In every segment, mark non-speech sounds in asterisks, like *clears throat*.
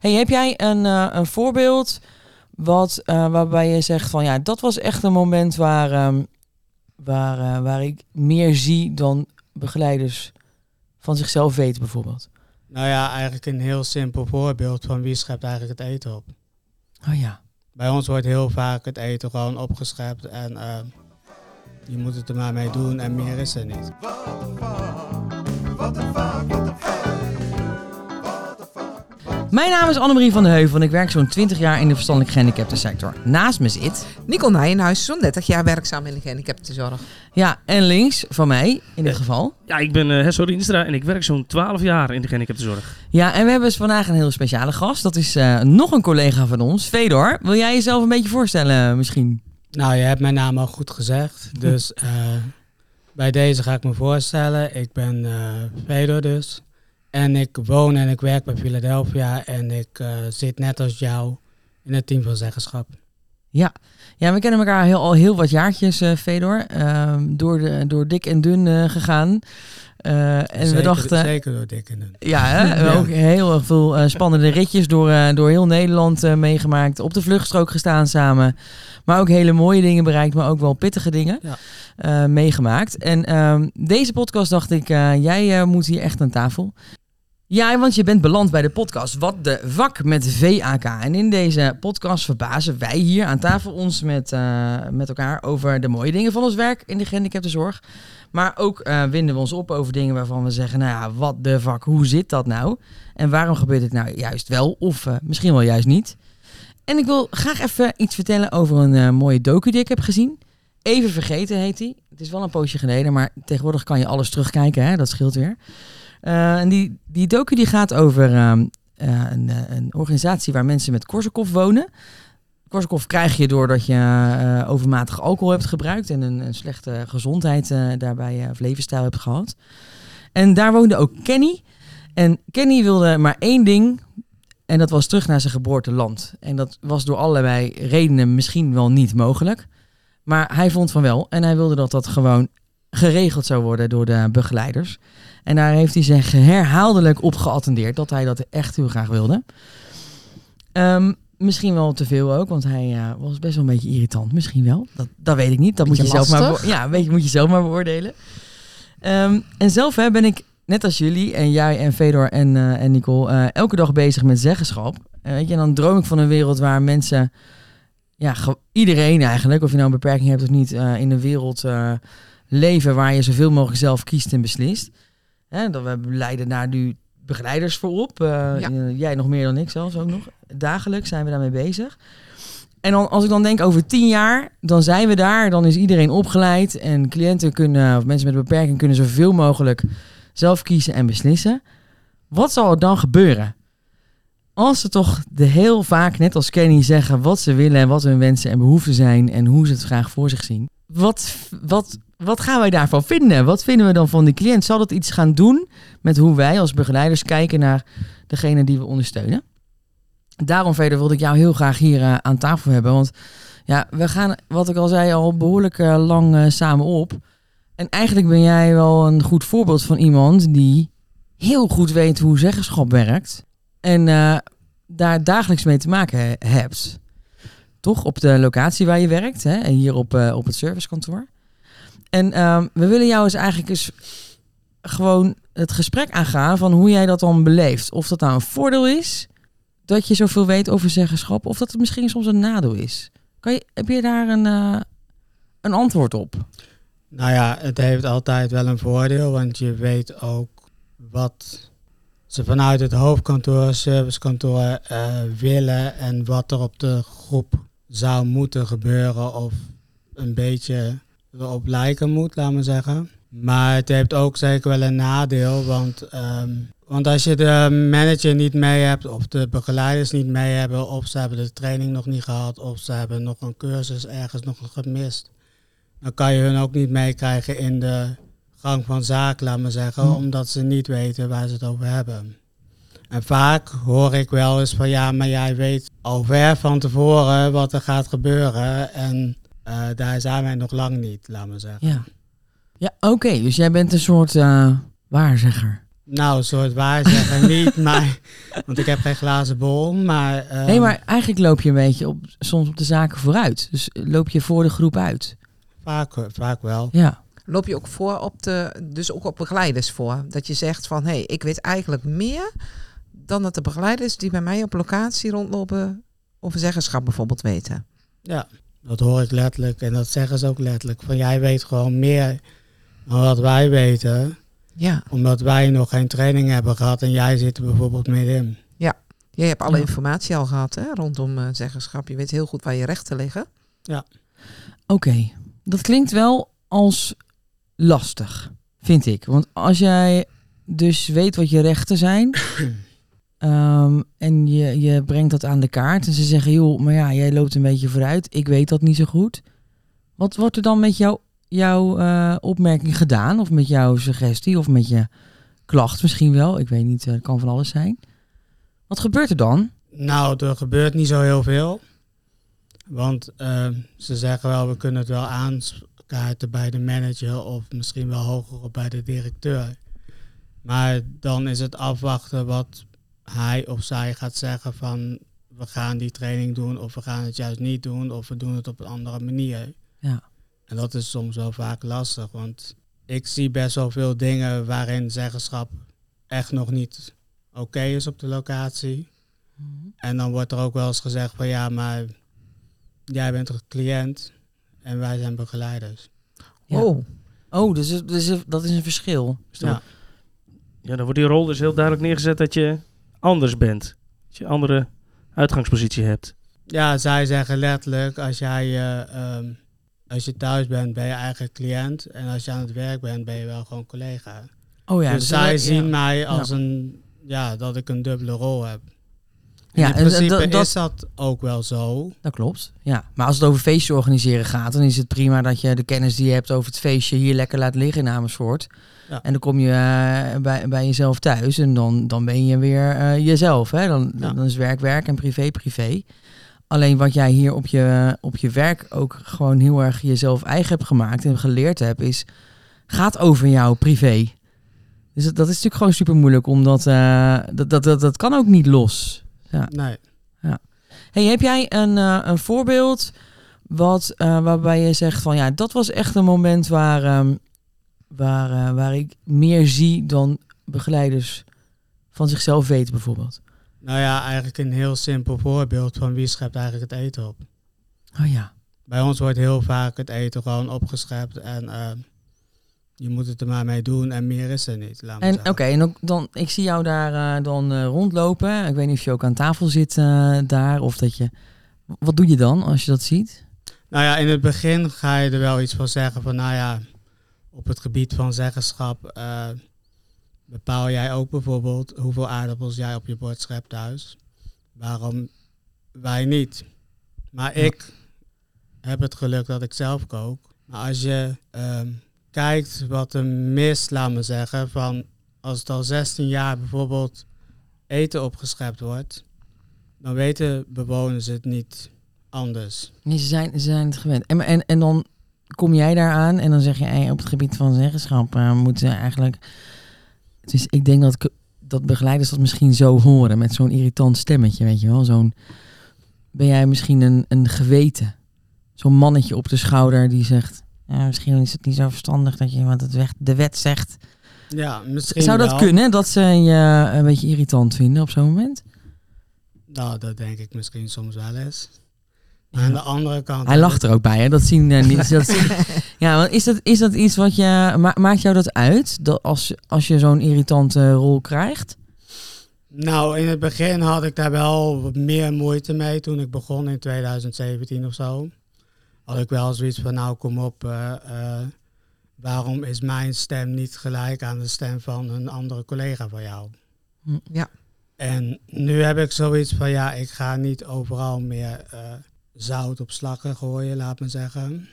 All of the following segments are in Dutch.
Hey, heb jij een, eh, een voorbeeld wat, eh, waarbij je zegt van ja, dat was echt een moment waar, ehm, waar, eh, waar ik meer zie dan begeleiders van zichzelf weten bijvoorbeeld? Nou ja, eigenlijk een heel simpel voorbeeld van wie schept eigenlijk het eten op. Oh ja. Bij ons wordt heel vaak het eten gewoon opgeschept en eh, je moet het er maar mee doen en meer is er niet. Mijn naam is Annemarie van de Heuvel en ik werk zo'n 20 jaar in de verstandelijk gehandicapten sector. Naast me zit, Nicole Nijenhuis, zo'n 30 jaar werkzaam in de gehandicaptenzorg. ja, en links van mij in dit geval. Ja, ik ben uh, Hesso Rienstra en ik werk zo'n 12 jaar in de gehandicaptenzorg. Ja, en we hebben dus vandaag een heel speciale gast. Dat is eh, nog een collega van ons, Fedor. Wil jij jezelf een beetje voorstellen misschien? Nou, je hebt mijn naam al goed gezegd, *laughs* dus eh, bij deze ga ik me voorstellen. Ik ben eh Fedor dus en ik woon en ik werk bij Philadelphia en ik eh, zit net als jou in het team van zeggenschap. Ja, ja we kennen elkaar heel, al heel wat jaartjes, eh Fedor. Ehm, door, de, door dik en dun eh, gegaan. En we Zeker- dachten... Zeker door Dick en Dun. Ja, hè? *laughs* we Ja. ook heel erg veel spannende ritjes door, door heel Nederland meegemaakt. Op de vluchtstrook gestaan samen. Maar ook hele mooie dingen bereikt, maar ook wel pittige dingen Ja. meegemaakt. En ehm, deze podcast dacht ik, jij moet hier echt aan tafel. Ja, want je bent beland bij de podcast Wat de Vak met VAK. En in deze podcast verbazen wij hier aan tafel ons met, eh, met elkaar over de mooie dingen van ons werk in de gehandicaptenzorg. Maar ook eh, winden we ons op over dingen waarvan we zeggen, nou ja, wat de vak, hoe zit dat nou? En waarom gebeurt het nou juist wel of eh, misschien wel juist niet? En ik wil graag even iets vertellen over een mooie docu die ik heb gezien. Even vergeten heet die. Het is wel een poosje geleden, maar tegenwoordig kan je alles terugkijken, hè? dat scheelt weer. Eh, en die, die docu die gaat over ehm, eh, een, eh, een organisatie waar mensen met Korsakoff wonen. Korsakoff krijg je doordat je overmatig alcohol hebt gebruikt en een, een slechte gezondheid daarbij of levensstijl hebt gehad. En daar woonde ook Kenny. En Kenny wilde maar één ding. En dat was terug naar zijn geboorteland. En dat was door allerlei redenen misschien wel niet mogelijk. Maar hij vond van wel. En hij wilde dat dat gewoon geregeld zou worden door de begeleiders. En daar heeft hij zich herhaaldelijk op geattendeerd dat hij dat echt heel graag wilde. Ehm, misschien wel te veel ook, want hij eh, was best wel een beetje irritant. Misschien wel. Dat, dat weet ik niet. Dat moet je zelf maar, ja, weet je, moet je zelf maar beoordelen. Ehm, en zelf hè, ben ik, net als jullie en jij en Fedor en, eh, en Nicole, eh, elke dag bezig met zeggenschap. En weet je, en dan droom ik van een wereld waar mensen, ja, iedereen eigenlijk, of je nou een beperking hebt of niet, in een wereld leven waar je zoveel mogelijk zelf kiest en beslist. Hè, dat we leiden daar nu begeleiders voor op. Eh, eh, jij nog meer dan ik zelfs ook nog. Dagelijks zijn we daarmee bezig. En dan, als ik dan denk over tien jaar, dan zijn we daar. Dan is iedereen opgeleid. En cliënten kunnen, of mensen met een beperking kunnen zoveel mogelijk zelf kiezen en beslissen. Wat zal er dan gebeuren? Als ze toch de heel vaak, net als Kenny, zeggen wat ze willen en wat hun wensen en behoeften zijn en hoe ze het graag voor zich zien. Wat, wat, wat gaan wij daarvan vinden? Wat vinden we dan van die cliënt? Zal dat iets gaan doen met hoe wij als begeleiders kijken naar degene die we ondersteunen? Daarom verder wilde ik jou heel graag hier eh, aan tafel hebben. Want ja, we gaan, wat ik al zei, al behoorlijk eh, lang eh, samen op. En eigenlijk ben jij wel een goed voorbeeld van iemand die heel goed weet hoe zeggenschap werkt. En daar dagelijks mee te maken he- hebt. Toch? Op de locatie waar je werkt. Hè? En hier op, op het servicekantoor. En ehm, we willen jou eens eigenlijk eens gewoon het gesprek aangaan van hoe jij dat dan beleeft. Of dat nou een voordeel is dat je zoveel weet over zeggenschap, of dat het misschien soms een nadeel is. Kan je, heb je daar een, eh, een antwoord op? Nou ja, het heeft altijd wel een voordeel, want je weet ook wat ze vanuit het hoofdkantoor, servicekantoor eh, willen en wat er op de groep zou moeten gebeuren of een beetje erop lijken moet, laat maar zeggen. Maar het heeft ook zeker wel een nadeel, want, ehm, want als je de manager niet mee hebt of de begeleiders niet mee hebben of ze hebben de training nog niet gehad of ze hebben nog een cursus ergens nog gemist, dan kan je hun ook niet meekrijgen in de gang van zaken, laat maar zeggen, Hm. omdat ze niet weten waar ze het over hebben. En vaak hoor ik wel eens van ja, maar jij weet al ver van tevoren wat er gaat gebeuren en eh, daar zijn wij nog lang niet, laat maar zeggen. Ja. Ja, oké. dus jij bent een soort eh, waarzegger. Nou, een soort waar zeggen *laughs* niet, maar, want ik heb geen glazen bol, maar... ehm, nee, maar eigenlijk loop je een beetje op, soms op de zaken vooruit. Dus loop je voor de groep uit. Vaak, vaak wel. Ja. Loop je ook voor op de, dus ook op begeleiders voor? Dat je zegt van, hé, hey, ik weet eigenlijk meer dan dat de begeleiders die bij mij op locatie rondlopen over zeggenschap bijvoorbeeld weten. Ja, dat hoor ik letterlijk en dat zeggen ze ook letterlijk. Van jij weet gewoon meer dan wat wij weten, Ja, omdat wij nog geen training hebben gehad en jij zit er bijvoorbeeld middenin. jij hebt alle Ja. informatie al gehad hè, rondom eh, zeggenschap. Je weet heel goed waar je rechten liggen. Oké, dat klinkt wel als lastig, vind ik. Want als jij dus weet wat je rechten zijn *clears throat* ehm, en je, je brengt dat aan de kaart en ze zeggen, joh, maar ja, jij loopt een beetje vooruit, ik weet dat niet zo goed. Wat wordt er dan met jou, jouw eh, opmerking gedaan? Of met jouw suggestie? Of met je klacht misschien wel? Ik weet niet, eh, het kan van alles zijn. Wat gebeurt er dan? Nou, er gebeurt niet zo heel veel. Want ehm, ze zeggen wel, we kunnen het wel aankaarten bij de manager of misschien wel hoger op bij de directeur. Maar dan is het afwachten wat hij of zij gaat zeggen van we gaan die training doen of we gaan het juist niet doen of we doen het op een andere manier. Ja. En dat is soms wel vaak lastig, want ik zie best wel veel dingen waarin zeggenschap echt nog niet oké is op de locatie. En dan wordt er ook wel eens gezegd van ja, maar jij bent een cliënt en wij zijn begeleiders. Ja. Oh, Oh, dus, dus dat is een verschil. Ja, Ja, dan wordt die rol dus heel duidelijk neergezet dat je anders bent. Dat je een andere uitgangspositie hebt. ja zij zeggen letterlijk als jij eh, ehm, als je thuis bent ben je eigen cliënt en als je aan het werk bent ben je wel gewoon collega. Oh ja, dus zij ja. zien mij als een ja dat ik een dubbele rol heb. Ja, in en principe dat- dat- is dat ook wel zo. Dat klopt. Ja, maar als het over feestje organiseren gaat, dan is het prima dat je de kennis die je hebt over het feestje hier lekker laat liggen in Amersfoort. Ja. En dan kom je eh, bij, bij jezelf thuis en dan, dan ben je weer eh, jezelf. Hè? Dan, Ja. dan is werk werk en privé privé. Alleen wat jij hier op je, op je werk ook gewoon heel erg jezelf eigen hebt gemaakt en geleerd hebt, is gaat over jouw privé. Dus dat, dat is natuurlijk gewoon super moeilijk, omdat eh, dat, dat, dat, dat kan ook niet los. Nee. Hey, heb jij een, eh, een voorbeeld wat, eh, waarbij je zegt van ja, dat was echt een moment waar, ehm, waar, eh, waar ik meer zie dan begeleiders van zichzelf weten bijvoorbeeld? Nou ja, eigenlijk een heel simpel voorbeeld van wie schept eigenlijk het eten op. Oh ja. Bij ons wordt heel vaak het eten gewoon opgeschept en eh, je moet het er maar mee doen en meer is er niet. Laat En oké, en ook dan, ik zie jou daar eh, dan eh, rondlopen. Ik weet niet of je ook aan tafel zit eh, daar of dat je. Wat doe je dan als je dat ziet? Nou ja, in het begin ga je er wel iets van zeggen van, nou ja, op het gebied van zeggenschap bepaal jij ook bijvoorbeeld hoeveel aardappels jij op je bord schept thuis. Waarom wij niet? Maar Ja. ik heb het geluk dat ik zelf kook. Maar als je ehm, kijkt wat er mis, laat me zeggen, van als het al 16 jaar bijvoorbeeld eten opgeschept wordt, dan weten bewoners het niet anders. Nee, ze zijn, ze zijn het gewend. En, en, en dan kom jij daar aan en dan zeg je op het gebied van zeggenschap eh, moeten eigenlijk. Dus ik denk dat, dat begeleiders dat misschien zo horen met zo'n irritant stemmetje, weet je wel. Zo'n, ben jij misschien een, een geweten? Zo'n mannetje op de schouder die zegt, ja, misschien is het niet zo verstandig dat je wat het weg, de wet zegt. Ja, misschien Zou dat wel. kunnen, dat ze je een beetje irritant vinden op zo'n moment? Nou, dat denk ik misschien soms wel eens. Maar aan de andere kant... Hij lacht er ook bij, hè? Dat zien eh, niet. *laughs* Dat zien- ja, want is dat, is dat iets wat je. ma- maakt jou dat uit? Dat als, als je zo'n irritante rol krijgt? Nou, in het begin had ik daar wel meer moeite mee toen ik begon in 2017 of zo. Had ik wel zoiets van, nou kom op, eh, eh, waarom is mijn stem niet gelijk aan de stem van een andere collega van jou? Hm. Ja. En nu heb ik zoiets van, ja, ik ga niet overal meer eh, zout op slakken gooien, laat me zeggen.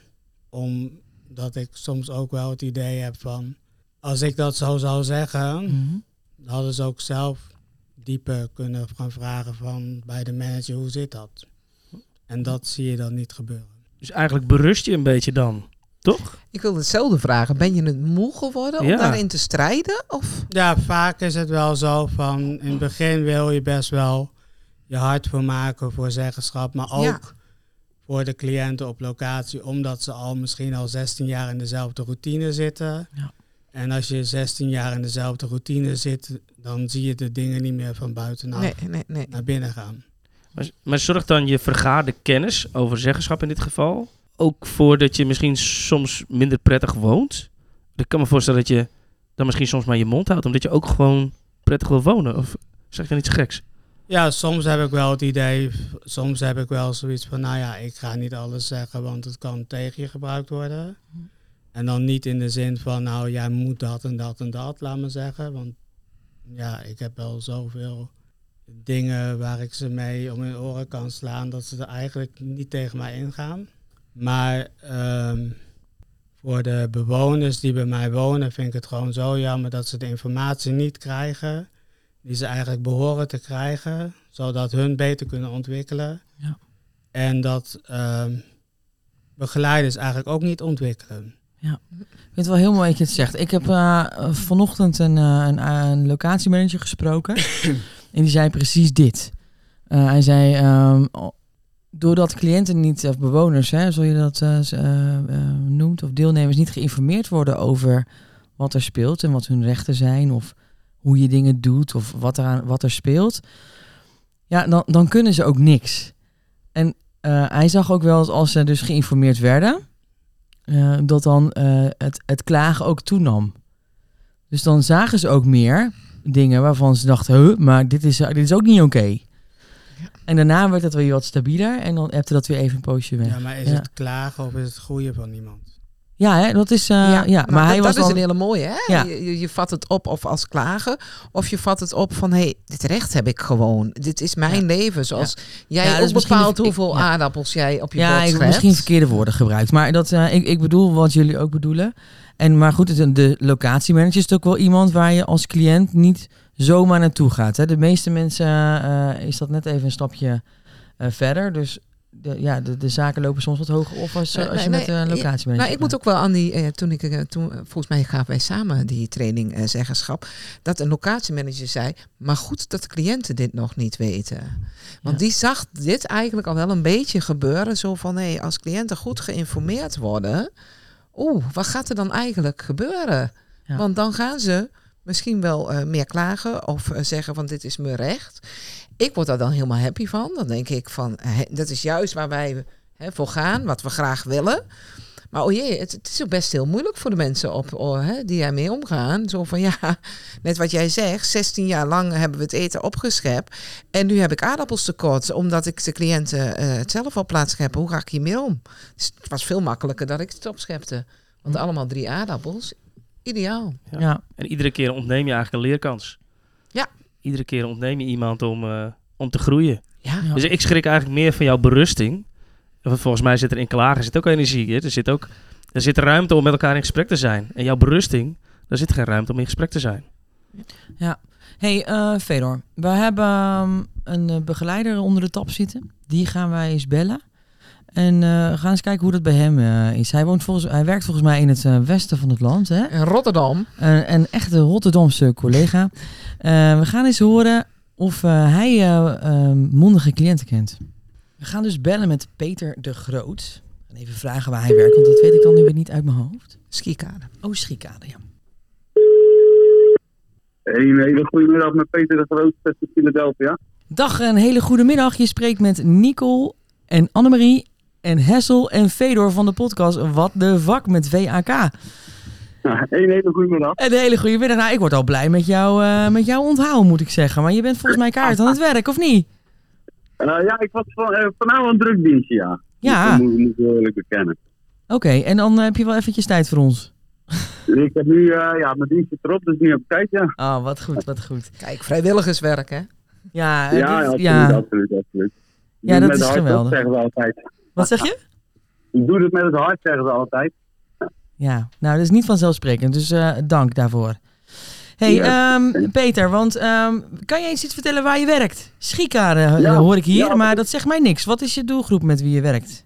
Omdat ik soms ook wel het idee heb van, als ik dat zo zou zeggen, Mhm. dan hadden ze ook zelf dieper kunnen gaan vragen van bij de manager hoe zit dat. En dat zie je dan niet gebeuren. Dus eigenlijk berust je een beetje dan. Toch? Ik wil hetzelfde vragen. Ben je het moe geworden om Ja. daarin te strijden? Of? Ja, vaak is het wel zo van in het begin wil je best wel je hart voor maken voor zeggenschap, maar ook Ja. voor de cliënten op locatie, omdat ze al misschien al 16 jaar in dezelfde routine zitten. Ja. En als je 16 jaar in dezelfde routine zit, dan zie je de dingen niet meer van buitenaf Nee, nee, nee. naar binnen gaan. Maar, maar zorgt dan je vergaarde kennis over zeggenschap in dit geval ook voor dat je misschien soms minder prettig woont? Ik kan me voorstellen dat je dan misschien soms maar je mond houdt, omdat je ook gewoon prettig wil wonen. Of zeg je dan iets geks? Ja, soms heb ik wel het idee, soms heb ik wel zoiets van, nou ja, ik ga niet alles zeggen, want het kan tegen je gebruikt worden. En dan niet in de zin van, nou, jij moet dat en dat en dat, laat me zeggen. Want ja, ik heb wel zoveel dingen waar ik ze mee om hun oren kan slaan, dat ze er eigenlijk niet tegen mij ingaan. Maar ehm, voor de bewoners die bij mij wonen, vind ik het gewoon zo jammer dat ze de informatie niet krijgen die ze eigenlijk behoren te krijgen, zodat hun beter kunnen ontwikkelen. Ja. En dat ehm, begeleiders eigenlijk ook niet ontwikkelen. Ik vind het wel heel mooi dat je het zegt. Ik heb eh, vanochtend een, eh, een, een locatiemanager gesproken. *coughs* en die zei precies dit. Eh, hij zei, ehm, doordat cliënten niet, of bewoners, hè, zoals je dat eh, eh, noemt, of deelnemers niet geïnformeerd worden over wat er speelt en wat hun rechten zijn, of hoe je dingen doet, of wat er, aan, wat er speelt, ja, dan, dan kunnen ze ook niks. En hij zag ook wel dat als ze dus geïnformeerd werden, dat dan het, het klagen ook toenam. Dus dan zagen ze ook meer dingen waarvan ze dachten, huh, maar dit is, dit is ook niet oké. En daarna werd het weer wat stabieler en dan hebte dat weer even een poosje weg. Ja, maar is Ja. het klagen of is het groeien van iemand? Ja, hè, dat is, eh, ja, maar, hij dat, was dat is een hele mooie, hè? Ja. Je, je, je vat het op of als klagen, of je vat het op van, hé, hey, dit recht heb ik gewoon. Dit is mijn Ja. leven. Zoals jij Ja, ook bepaalt ik- hoeveel ja. aardappels jij op je ja, bord ik heb misschien verkeerde woorden gebruikt, maar dat, eh, ik, ik bedoel wat jullie ook bedoelen. En maar goed, het, de locatiemanager is ook wel iemand waar je als cliënt niet zomaar naartoe gaat. Hè. De meeste mensen eh, is dat net even een stapje eh, verder, dus de, ja, de, de zaken lopen soms wat hoger op als, Nee, als je nee, met een ja, locatiemanager Nou, ik moet ook wel aan die, eh, toen ik, eh, toen, eh, volgens mij gaven wij samen die training eh, zeggenschap, dat een locatiemanager zei, maar goed dat de cliënten dit nog niet weten. Want Ja. die zag dit eigenlijk al wel een beetje gebeuren, zo van, hé, als cliënten goed geïnformeerd worden, oeh, wat gaat er dan eigenlijk gebeuren? Ja. Want dan gaan ze misschien wel eh, meer klagen of eh, zeggen van dit is mijn recht. Ik word daar dan helemaal happy van. Dan denk ik van, dat is juist waar wij hè, voor gaan, wat we graag willen. Maar oh jee, het, het is ook best heel moeilijk voor de mensen op, oh, hè, die ermee omgaan. Zo van ja, *laughs* net wat jij zegt, 16 jaar lang hebben we het eten opgeschept. En nu heb ik aardappels tekort, omdat ik de cliënten eh, het zelf op plaats scheppen. Hoe ga ik hiermee om? Dus het was veel makkelijker dat ik het opschepte. Want Hm. allemaal drie aardappels, ideaal. Ja. Ja. En iedere keer ontneem je eigenlijk een leerkans. Ja. Iedere keer ontneem je iemand om, eh, om te groeien. Ja, Ja. Dus ik schrik eigenlijk meer van jouw berusting. Want Volgens mij zit er in klagen zit ook energie. Hè? Er, zit ook, er zit ruimte om met elkaar in gesprek te zijn. En jouw berusting, daar zit geen ruimte om in gesprek te zijn. Hey, eh Fedor, we hebben ehm, een eh, begeleider onder de tap zitten. Die gaan wij eens bellen. En eh, we gaan eens kijken hoe dat bij hem eh, is. Hij, woont volgens, hij werkt volgens mij in het eh, westen van het land. Hè? in Rotterdam. Een, een echte Rotterdamse collega. We gaan eens horen of eh, hij mondige cliënten kent. We gaan dus bellen met Peter de Groot. En even vragen waar hij werkt, want dat weet ik dan nu weer niet uit mijn hoofd. Skikade. Oh, Schiekade, ja. Een hele goede middag met Peter de Groot, uit Philadelphia. Dag, een hele goede middag. Je spreekt met Nicole en Annemarie en Hessel en Fedor van de podcast Wat de Vak met VAK. Een hele goede middag. Een hele goede middag. Nou, ik word al blij met, jou, eh, met jouw onthaal, moet ik zeggen. Maar je bent volgens mij kaart aan het werk, of niet? Eh, ja, ik was van, eh, vanavond drukdienst, ja. Ja. Dat moet, moet ik wel eerlijk bekennen. Oké, en dan eh, heb je wel eventjes tijd voor ons. Dus *laughs* ik heb nu, eh, ja, mijn dienst zit erop, dus nu heb ik tijd, ja. Ah, wat goed, wat goed. Kijk, vrijwilligerswerk, hè? Ja, Ja, dit- absoluut, ja. absoluut, Ja, doe dat met is hart, geweldig. zeggen ze altijd. Wat zeg je? *laughs* Ik doe het met het hart, zeggen ze altijd. Ja, nou, dat is niet vanzelfsprekend, dus eh, dank daarvoor. Hey, Ja. ehm, Peter, want ehm, kan jij eens iets vertellen waar je werkt? Schiekade eh, Ja, hoor ik hier, ja. maar dat zegt mij niks. Wat is je doelgroep met wie je werkt?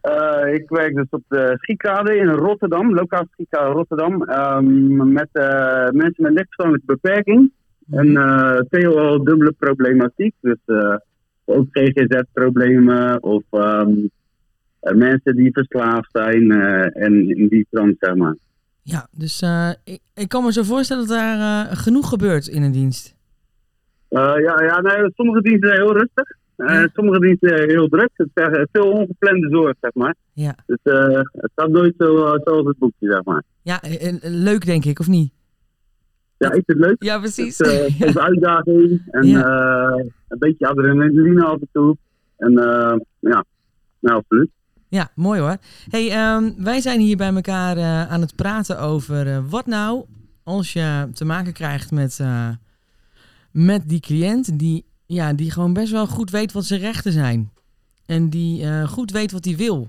Eh, ik werk dus op de schiekade in Rotterdam, lokaal schiekade Rotterdam, ehm, met eh, mensen met lichtverstandelijke beperking. En eh veelal dubbele problematiek, dus ook GGZ-problemen of mensen die verslaafd zijn en in die trant, zeg maar. Ja, dus eh, ik, ik kan me zo voorstellen dat daar eh, genoeg gebeurt in een dienst. Eh, ja, ja nee, sommige diensten zijn heel rustig. Ja. Sommige diensten zijn heel druk. Het is veel ongeplande zorg, zeg maar. Ja, Dus eh, het gaat nooit zo zoals het boekje, zeg maar. ja en, en leuk denk ik, of niet? Ja, ik vind het leuk. Ja, Het precies. is eh, *laughs* een uitdaging en Ja. een beetje adrenaline af en toe. En eh, ja, nou, absoluut. Ja, mooi hoor. Hey, ehm, wij zijn hier bij elkaar eh, aan het praten over eh, wat nou als je te maken krijgt met, eh, met die cliënt die, ja, die gewoon best wel goed weet wat zijn rechten zijn. En die goed weet wat hij wil.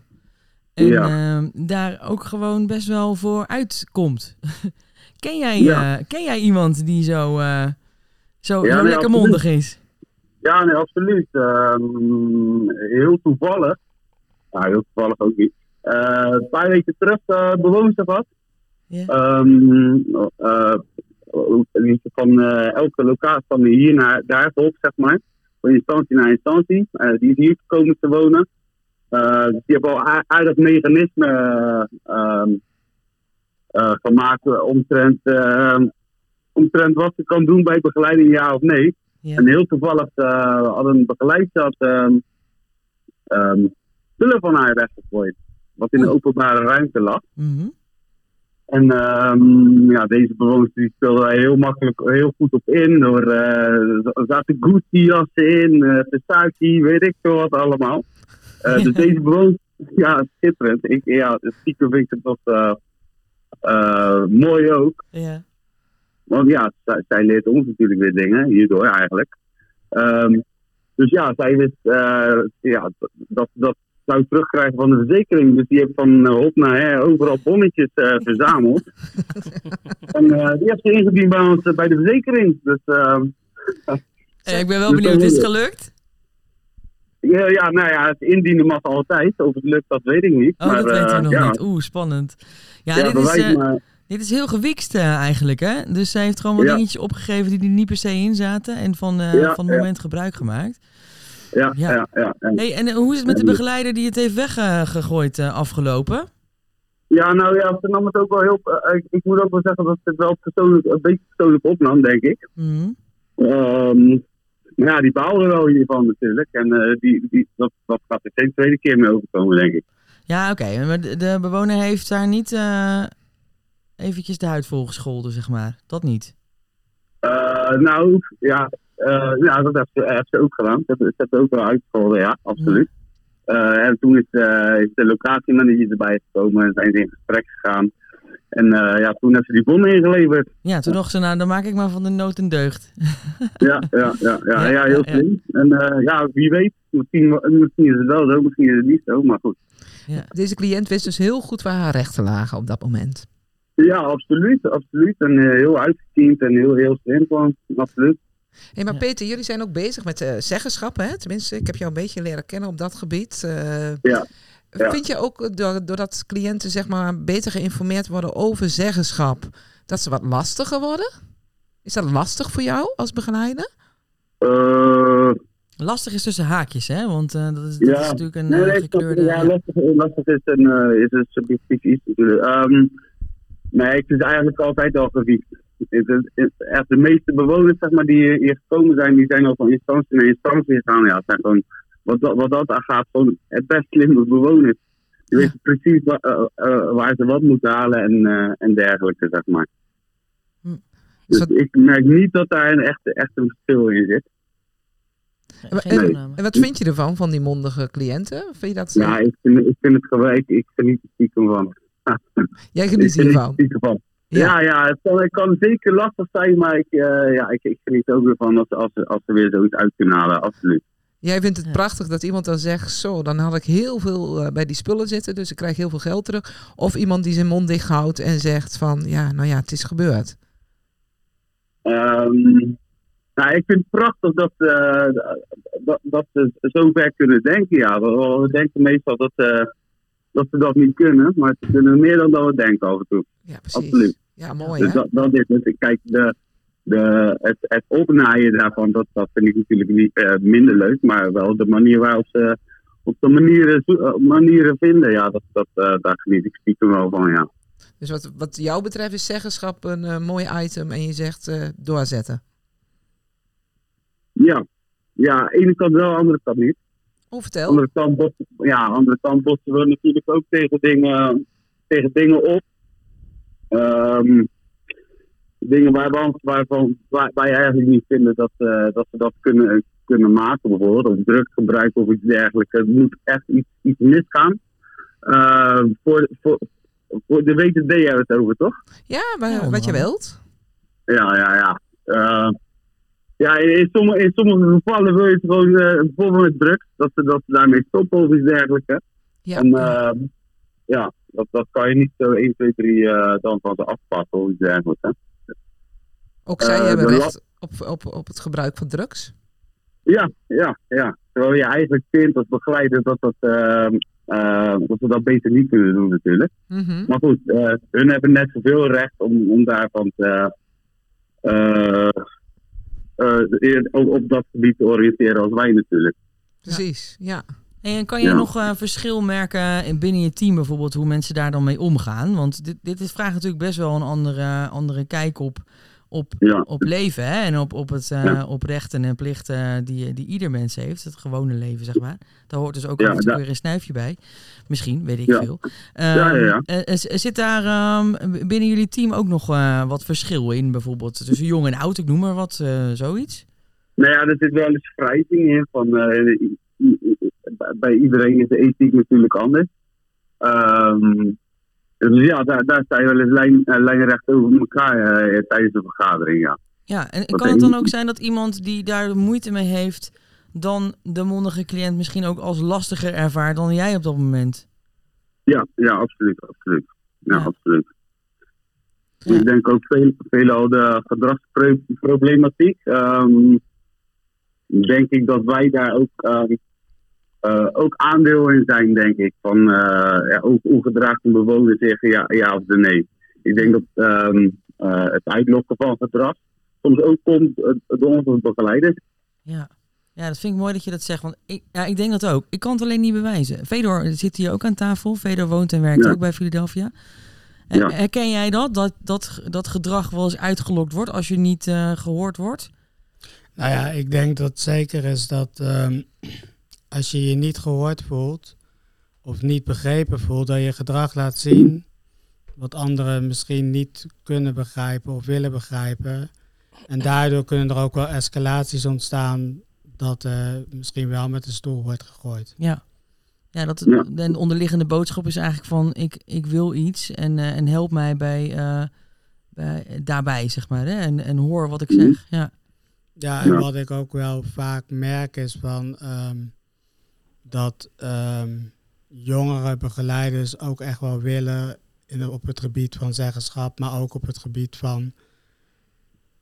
En Ja. ehm, daar ook gewoon best wel voor uitkomt. *laughs* ken, jij, Ja. ken jij iemand die zo, zo, Ja, zo nee, lekker absoluut. mondig is? Ja, nee, absoluut. Ehm, heel toevallig. Nou, heel toevallig ook niet. Eh, een paar weken terug uh, bewoonster gehad. Ja. Ehm, eh, die van eh, elke locatie van hier naar daar op, zeg maar. Van instantie naar instantie. Eh, die is hier gekomen te wonen. Eh, dus die hebben al aardig mechanisme eh, ehm, eh, gemaakt omtrent, eh, omtrent wat ze kan doen bij begeleiding, ja of nee. Ja. En heel toevallig uh, had een begeleidster had, um, um, spullen van haar weggegooid. Wat in de Oei. openbare ruimte lag. Mhm. En ehm, ja, deze bewoners die speelden daar heel makkelijk, heel goed op in. Door, eh, er zaten Gucci-jassen in, eh Versace, weet ik veel wat allemaal. Eh, dus *laughs* deze bewoners, ja, schitterend. Ik, ja, stiekem vind ik het toch mooi ook. Ja. Want ja, zij, zij leert ons natuurlijk weer dingen, hierdoor eigenlijk. Ehm, dus ja, zij wist uh, ja, dat, dat zou terugkrijgen van de verzekering. Dus die heeft van uh, hop naar her overal bonnetjes uh, verzameld. *laughs* en uh, die heeft ze ingediend bij ons bij de verzekering. Dus, ehm, *laughs* ik ben wel benieuwd, is het gelukt? Ja, ja, nou ja, het indienen mag altijd. Of het lukt, dat weet ik niet. Oh, maar, dat weten we nog ja. niet. Oeh, spannend. Ja, ja dit, is, uh, maar... dit is heel gewikst uh, eigenlijk, hè? Dus zij heeft gewoon wat Ja. dingetjes opgegeven die er niet per se in zaten. En van, uh, Ja, van het ja. moment gebruik gemaakt. Ja, Ja. ja, ja. ja. Hey, en hoe is het met de begeleider die het heeft weggegooid uh, afgelopen? Ja, nou ja, ze nam het ook wel heel. eh, ik, ik moet ook wel zeggen dat ze het wel persoonlijk, een beetje persoonlijk opnam, denk ik. Maar ja, die baalde wel hiervan natuurlijk. En eh, die, die, dat, dat gaat er geen tweede keer mee overkomen, denk ik. Ja, oké. Maar de, de bewoner heeft daar niet eh, eventjes de huid vol gescholden, zeg maar. Dat niet. Eh, nou, ja, eh, ja, dat heeft ze, heeft ze ook gedaan. Dat heeft ze ook wel uitgescholden, ja, absoluut. Eh, en toen is, eh, is de locatiemanager erbij gekomen en zijn ze in gesprek gegaan. En eh, ja, toen heeft ze die bom ingeleverd. Ja, toen dacht ze, nou, dan maak ik maar van de nood een deugd. *laughs* Ja, ja, ja, ja, Ja, heel ja, ja. slim. En eh, ja, wie weet, misschien, misschien is het wel zo, misschien is het niet zo, maar goed. Ja. Deze cliënt wist dus heel goed waar haar rechten lagen op dat moment. Ja, absoluut, absoluut. En eh, heel uitgekiend en heel, heel slim gewoon, absoluut. Hey, maar Ja. Peter, jullie zijn ook bezig met eh, zeggenschap, hè? Tenminste, ik heb jou een beetje leren kennen op dat gebied. Eh, Ja, ja. Vind je ook door, doordat cliënten zeg maar, beter geïnformeerd worden over zeggenschap, dat ze wat lastiger worden? Is dat lastig voor jou als begeleider? Eh, Lastig is tussen haakjes, hè? Want eh, dat, is, dat is natuurlijk een nee, eh, nee, gekleurde... ja, lastig, lastig is, een, eh, is een subjectief iets natuurlijk. Ehm, nee, het eigenlijk altijd al gewiekt. Het is- het- Echt de meeste bewoners zeg maar, die hier gekomen zijn, die zijn al van instantie naar instantie gegaan. Ja, het zijn gewoon, wat, dat- wat dat aangaat, gewoon het best slimme bewoners. Die Ja. weten precies wa- eh, eh, waar ze wat moeten halen en, eh, en dergelijke, zeg maar. Hm. Dus ik merk niet dat daar een echte, echt een verschil in zit. Geen En- wat vind je ervan, van die mondige cliënten? Vind je dat ze... Ja, ik vind, ik vind het gewoon, ik, geniet er stiekem van. Jij *laughs* Ik geniet er stiekem van. Ja. Ja, ja, het, kan, het kan zeker lastig zijn, maar ik, eh, ja, ik, ik geniet ook weer van als, als, ze- als ze weer zoiets uit kunnen halen, absoluut. Jij vindt het Ja. prachtig dat iemand dan zegt, zo, dan had ik heel veel eh, bij die spullen zitten, dus ik krijg heel veel geld terug. Of iemand die zijn mond dicht houdt en zegt van, ja, nou ja, het is gebeurd. Ehm, nou, ik vind het prachtig dat, eh, dat, dat ze zo ver kunnen denken. Ja. We, we denken meestal dat, eh, dat ze dat niet kunnen, maar ze kunnen meer dan dat we denken af en toe. Ja, precies. Absoluut. Ja, mooi Dus hè? dat, dat is het. Kijk, de, de, het, het opnaaien daarvan, dat, dat vind ik natuurlijk niet eh, minder leuk, maar wel de manier waarop ze op de manieren, eh, manieren vinden, ja, dat, dat, eh, daar geniet ik stiekem wel van, ja. Dus wat, wat jou betreft is zeggenschap een mooi item en je zegt doorzetten. Ja, ja, ene kant wel, andere kant niet. Oh, vertel. andere kant, bot, ja, andere kant botsen we natuurlijk ook tegen dingen, tegen dingen op. Ehm, dingen waarvan, waarvan waar, wij eigenlijk niet vinden dat, eh, dat ze dat kunnen, kunnen maken, bijvoorbeeld. Of drugsgebruik of iets dergelijks. Het moet echt iets, iets misgaan. Eh, voor, voor, voor de WTD hebben we het over, toch? Ja, maar Ja, wat je wilt. Ja, ja, ja. Eh, ja, in sommige, in sommige gevallen wil je het gewoon, eh, bijvoorbeeld met drugs, dat ze, dat ze daarmee stoppen of iets dergelijks. Ja. En eh, ja, dat, dat kan je niet zo 1, 2, 3 eh, dan van ze afpakken of iets dergelijks. Hè. Ook zij eh, hebben recht op, op, op het gebruik van drugs. Ja, ja, ja. Terwijl je eigenlijk vindt als begeleider dat, dat, ehm, eh, dat we dat beter niet kunnen doen natuurlijk. Mhm. Maar goed, hun hebben net zoveel recht om, om daarvan te, ook op dat gebied te oriënteren als wij natuurlijk. Precies, ja. En kan je Ja. nog eh, verschil merken in binnen je team bijvoorbeeld, hoe mensen daar dan mee omgaan? Want dit, dit is, vraagt natuurlijk best wel een andere, andere kijk op, op, Ja. op leven hè? en op, op, het, eh, Ja. op rechten en plichten die, die ieder mens heeft. Het gewone leven, zeg maar. Daar hoort dus ook Ja, weer een snuifje bij. Misschien, weet ik veel. Ehm, eh, zit daar ehm, binnen jullie team ook nog eh, wat verschil in, bijvoorbeeld tussen jong en oud, ik noem maar wat, eh, zoiets? Nou ja, er zit wel eens wrijving in. Van, eh, bij iedereen is de ethiek natuurlijk anders. Ehm, dus ja, daar, daar sta je wel eens lijn, eh, lijnrecht over elkaar eh, tijdens de vergadering. Ja. Ja, en kan het dan ook zijn dat iemand die daar moeite mee heeft, dan de mondige cliënt misschien ook als lastiger ervaart dan jij op dat moment? Ja, ja, absoluut. absoluut. Ja, Ja. absoluut. Ja. Ik denk ook veel, veelal de gedragsproblematiek. ehm, denk ik dat wij daar ook, ehm, eh, ook aandeel in zijn, denk ik. Van eh, ja, hoe, hoe gedraagt een bewoner zich, ja, ja of de nee. Ik denk dat ehm, eh, het uitlokken van gedrag soms ook komt door onze begeleiders. Ja. ja, dat vind ik mooi dat je dat zegt. Want ik, ja, ik denk dat ook. Ik kan het alleen niet bewijzen. Fedor zit hier ook aan tafel. Fedor woont en werkt Ja. ook bij Philadelphia. Ja. Herken jij dat? dat? Dat dat gedrag wel eens uitgelokt wordt als je niet eh, gehoord wordt? Nou ja, ik denk dat het zeker is dat ehm, als je je niet gehoord voelt of niet begrepen voelt, dat je gedrag laat zien wat anderen misschien niet kunnen begrijpen of willen begrijpen. En daardoor kunnen er ook wel escalaties ontstaan dat eh, misschien wel met de stoel wordt gegooid. Ja. Ja, dat, de onderliggende boodschap is eigenlijk van ik, ik wil iets en, eh, en help mij bij, eh, bij, daarbij, zeg maar. Hè? En, en hoor wat ik Mhm. zeg. Ja. Ja, en wat ik ook wel vaak merk is van ehm, dat ehm, jongere begeleiders ook echt wel willen in, op het gebied van zeggenschap, maar ook op het gebied van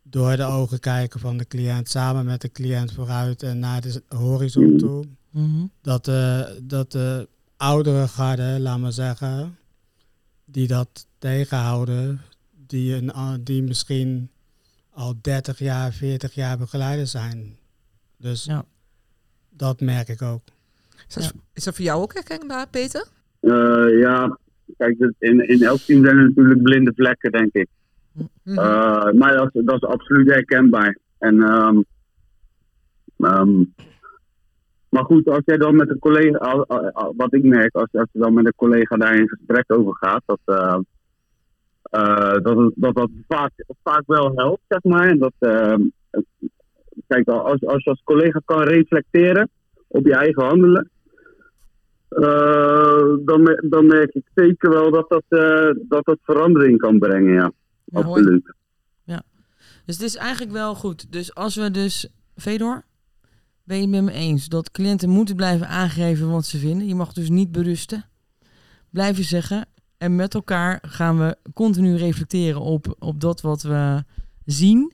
door de ogen kijken van de cliënt, samen met de cliënt vooruit en naar de horizon toe. Mhm. Dat de, dat de oudere garde, laat maar zeggen, die dat tegenhouden, die, een, die misschien al 30 jaar, 40 jaar begeleider zijn. Dus Ja. dat merk ik ook. Is dat, is dat voor jou ook herkenbaar, Peter? Eh, ja, kijk, in, in elk team zijn er natuurlijk blinde vlekken, denk ik. Mhm. Eh, maar dat, is- dat is absoluut herkenbaar. En, ehm, ehm, maar goed, als jij dan met een collega, al- al- al- wat ik merk, als, als je dan met een collega daar in gesprek over gaat, dat eh, eh, dat, het- dat dat vaak, vaak wel helpt, zeg maar. En dat, ehm, kijk, als, als je als collega kan reflecteren op je eigen handelen, eh, dan, dan merk ik zeker wel dat dat, eh, dat, dat verandering kan brengen, ja. Ja. Absoluut. Dus het is eigenlijk wel goed. Dus als we dus, Fedor, ben je het met me eens dat cliënten moeten blijven aangeven wat ze vinden. Je mag dus niet berusten. Blijven zeggen. En met elkaar gaan we continu reflecteren op, op dat wat we zien.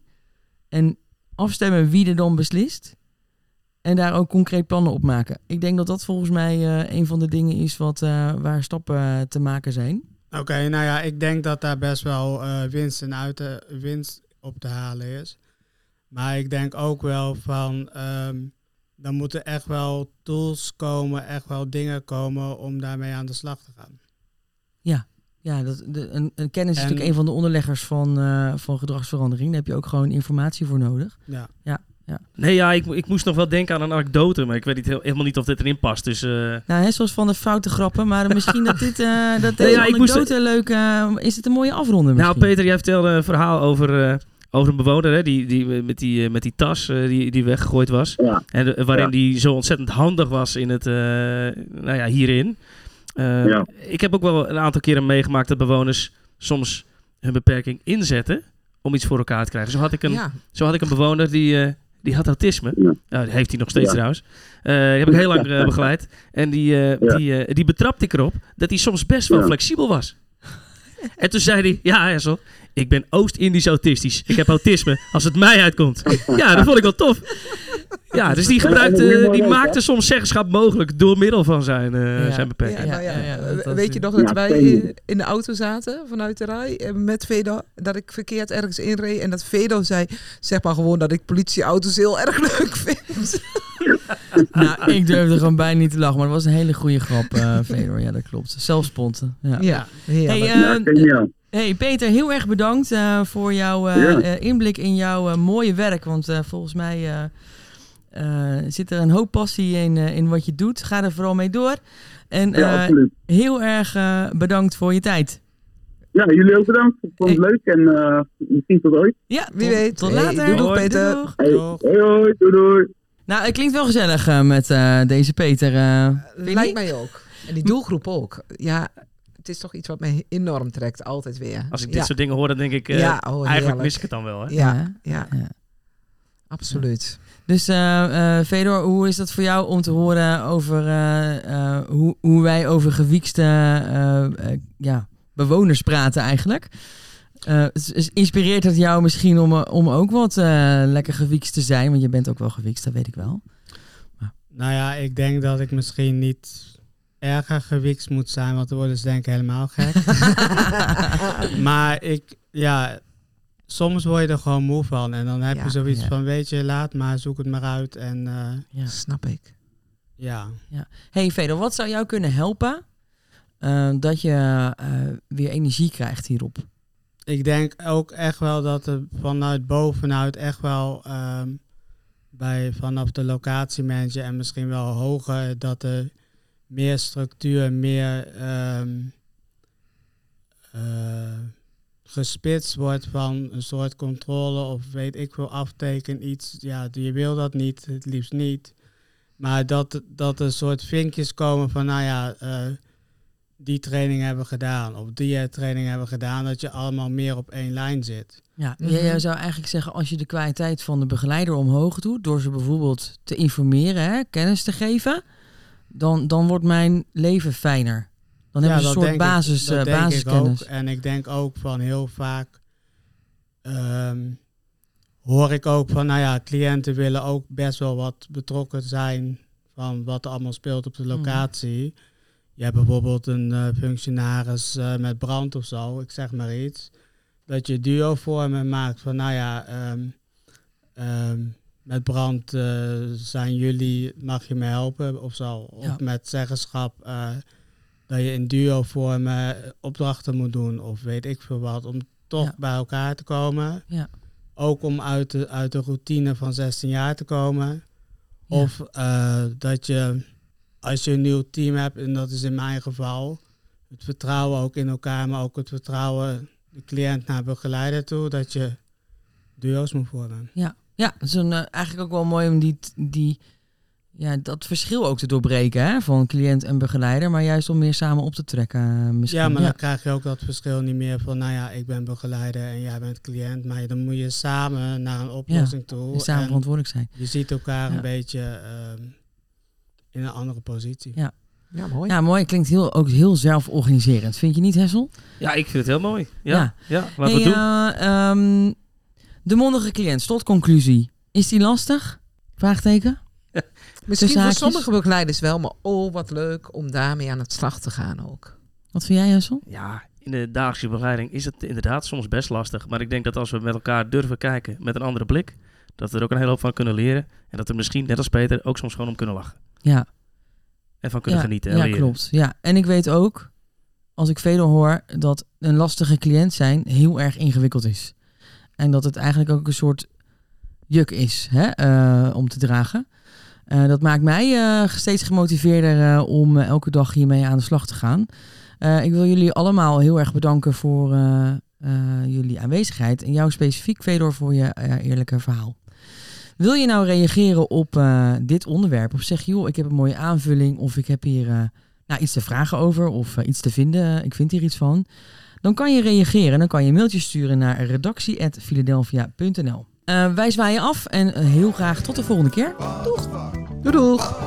En afstemmen wie er dan beslist. En daar ook concreet plannen op maken. Ik denk dat dat volgens mij eh, een van de dingen is wat, eh, waar stappen eh, te maken zijn. Oké, nou ja, ik denk dat daar best wel winst, en uit winst op te halen is. Maar ik denk ook wel van, ehm dan moeten echt wel tools komen, echt wel dingen komen om daarmee aan de slag te gaan. Ja, dat, de, een, een kennis is natuurlijk een van de onderleggers van, van gedragsverandering. Daar heb je ook gewoon informatie voor nodig. Ja. Nee, ja, ik, ik moest nog wel denken aan een anekdote, maar ik weet niet, heel- helemaal niet of dit erin past. Dus eh, Nou, hè, zoals van de foute grappen. Maar misschien dat dit eh *laughs* dat Nee, deze ja, ik moest- anekdote leuk... eh, is het een mooie afronder Nou? Peter, jij vertelde een verhaal over, eh, over een bewoner hè, die, die, met, die, met die tas die, die weggegooid was. Ja. En waarin Ja. die zo ontzettend handig was in het, eh, nou ja, hierin. Eh, Ja. Ik heb ook wel een aantal keren meegemaakt dat bewoners soms hun beperking inzetten om iets voor elkaar te krijgen. Zo had ik een, Ja, zo had ik een bewoner die, eh, die had autisme. Ja. Nou, heeft hij nog steeds trouwens. Eh, die heb ik heel lang eh, begeleid. En die, eh, die, die betrapte ik erop dat hij soms best wel flexibel was. En toen zei hij, ja Hessel, ik ben Oost-Indisch autistisch. Ik heb autisme als het mij uitkomt. Ja, dat vond ik wel tof. Ja, dus die, gebruikte, die maakte soms zeggenschap mogelijk door middel van zijn, eh, Ja. zijn beperking. Ja, Ja, nou ja. ja, ja, dat- dat- Weet je nog dat wij zeker. in, de auto zaten vanuit de rij eh, met Vedo? Dat ik verkeerd ergens inreed en dat Vedo zei, zeg maar gewoon dat ik politieauto's heel erg leuk vind. *laughs* Nou, ik durfde gewoon bijna niet te lachen. Maar het was een hele goede grap, eh *laughs* Fedor. Ja, dat klopt. Zelfsponten. Ja. Ja, heerlijk. Hey, Ja, eh. Hey Peter, heel erg bedankt eh, voor jouw Ja. inblik in jouw eh, mooie werk. Want eh, volgens mij eh, eh, zit er een hoop passie in, eh, in wat je doet. Ga er vooral mee door. En Ja, eh, absoluut. heel erg bedankt voor je tijd. Ja, jullie ook bedankt. Ik vond het Hey. leuk en eh, misschien tot ooit. Ja, Wie tot, weet. Tot Hey, later. doei, doei, Doei, Peter. doeg. Hey, Doeg. hoi, hoi, doei, doei. Nou, het klinkt wel gezellig eh, met eh, deze Peter. eh. Je Lijkt mij ook. En die doelgroep ook. Ja, het is toch iets wat mij enorm trekt, altijd weer. Als ik dit ja. soort dingen hoor, dan denk ik, Ja, oh, eigenlijk heerlijk. mis ik het dan wel. Hè? Ja, Ja. ja, Ja. absoluut. Dus eh eh Fedor, hoe is dat voor jou om te horen over eh, eh, hoe, hoe wij over gewiekste ja, bewoners praten eigenlijk? Eh, s- inspireert het jou misschien om, eh, om ook wat eh, lekker gewiekst te zijn? Want je bent ook wel gewiekst, dat weet ik wel. Nou ja, ik denk dat ik misschien niet erger gewiks moet zijn, want dan worden ze denk ik helemaal gek. *laughs* maar ik, ja, soms word je er gewoon moe van. En dan heb Ja, je zoiets ja. van, weet je, laat maar, zoek het maar uit. En eh, Ja. Snap ik. ja, Hey Fedor, wat zou jou kunnen helpen dat je eh, weer energie krijgt hierop? Ik denk ook echt wel dat er vanuit bovenuit echt wel ehm, bij vanaf de locatiemanager en misschien wel hoger dat er meer structuur, meer eh, gespitst wordt van een soort controle of weet ik veel afteken iets. Ja, je wil dat niet, het liefst niet. Maar dat, dat er soort vinkjes komen van nou ja, eh, die training hebben gedaan of die eh, training hebben gedaan, dat je allemaal meer op één lijn zit. Ja, Mhm. jij zou eigenlijk zeggen, als je de kwaliteit van de begeleider omhoog doet, door ze bijvoorbeeld te informeren, hè, kennis te geven, dan, dan wordt mijn leven fijner. Dan hebben ze een soort denk ik- basis, eh, denk ik basiskennis. ook. En ik denk ook van heel vaak ehm, hoor ik ook van, nou ja, cliënten willen ook best wel wat betrokken zijn van wat er allemaal speelt op de locatie. Je hebt bijvoorbeeld een eh, functionaris eh, met brand of zo, ik zeg maar iets. Dat je duo vormen maakt van, nou ja, ehm, ehm, met brand eh, zijn jullie, mag je me helpen of zo. Of Ja. met zeggenschap dat je in duo vormen opdrachten moet doen of weet ik veel wat. Om toch Ja. bij elkaar te komen. Ja. Ook om uit de, uit de routine van 16 jaar te komen. Of dat je, als je een nieuw team hebt, en dat is in mijn geval, het vertrouwen ook in elkaar, maar ook het vertrouwen de cliënt naar begeleider toe, dat je duo's moet vormen. Ja, ja het is een, eh, eigenlijk ook wel mooi om die, die, ja, dat verschil ook te doorbreken hè, van cliënt en begeleider, maar juist om meer samen op te trekken. eh, misschien. Ja, maar dan krijg je ook dat verschil niet meer van, nou ja, ik ben begeleider en jij bent cliënt, maar dan moet je samen naar een oplossing toe. En samen en verantwoordelijk zijn. je ziet elkaar Ja. een beetje ehm, in een andere positie. Ja. Ja, mooi. Ja, mooi. Klinkt heel, ook heel zelforganiserend. Vind je niet, Hessel? Ja, ik vind het heel mooi. Ja, Ja. ja. laten we Hey, doen. eh, ehm, de mondige cliënt, slotconclusie. Is die lastig? Vraagteken? *laughs* Misschien voor sommige begeleiders wel, maar oh, wat leuk om daarmee aan het slag te gaan ook. Wat vind jij, Jessel? Ja, in de dagelijkse begeleiding is het inderdaad soms best lastig. Maar ik denk dat als we met elkaar durven kijken met een andere blik, dat we er ook een hele hoop van kunnen leren. En dat we misschien, net als Peter, ook soms gewoon om kunnen lachen. Ja, En van kunnen ja, genieten en ja leren. klopt. Ja, en ik weet ook, als ik Fedor hoor, dat een lastige cliënt zijn heel erg ingewikkeld is. En dat het eigenlijk ook een soort juk is hè, eh, om te dragen. Eh, dat maakt mij eh, steeds gemotiveerder om elke dag hiermee aan de slag te gaan. Ik wil jullie allemaal heel erg bedanken voor jullie aanwezigheid. En jou specifiek, Fedor, voor je eerlijke verhaal. Wil je nou reageren op eh, dit onderwerp? Of zeg je, joh, ik heb een mooie aanvulling. Of ik heb hier eh, nou, iets te vragen over. Of eh, iets te vinden. Ik vind hier iets van. Dan kan je reageren. Dan kan je een mailtje sturen naar redactie.philadelphia.nl Eh, Wij zwaaien af. En heel graag tot de volgende keer. Doei doeg!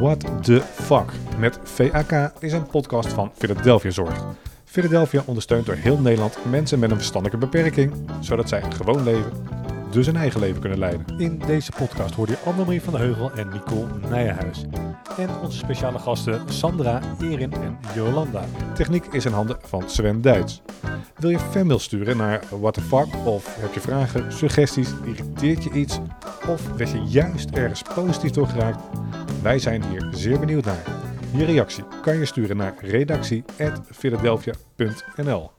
What the fuck met VAK is een podcast van Philadelphia Zorg. Philadelphia ondersteunt door heel Nederland mensen met een verstandelijke beperking, zodat zij een gewoon leven, dus een eigen leven kunnen leiden. In deze podcast hoorde je Annemarie van de Heugel en Nicole Nijenhuis. En onze speciale gasten Sandra, Erin en Jolanda. Techniek is in handen van Sven Duits. Wil je fanmail sturen naar What the fuck of heb je vragen, suggesties, irriteert je iets of werd je juist ergens positief door geraakt? Wij zijn hier zeer benieuwd naar. Je reactie kan je sturen naar redactie.philadelphia.nl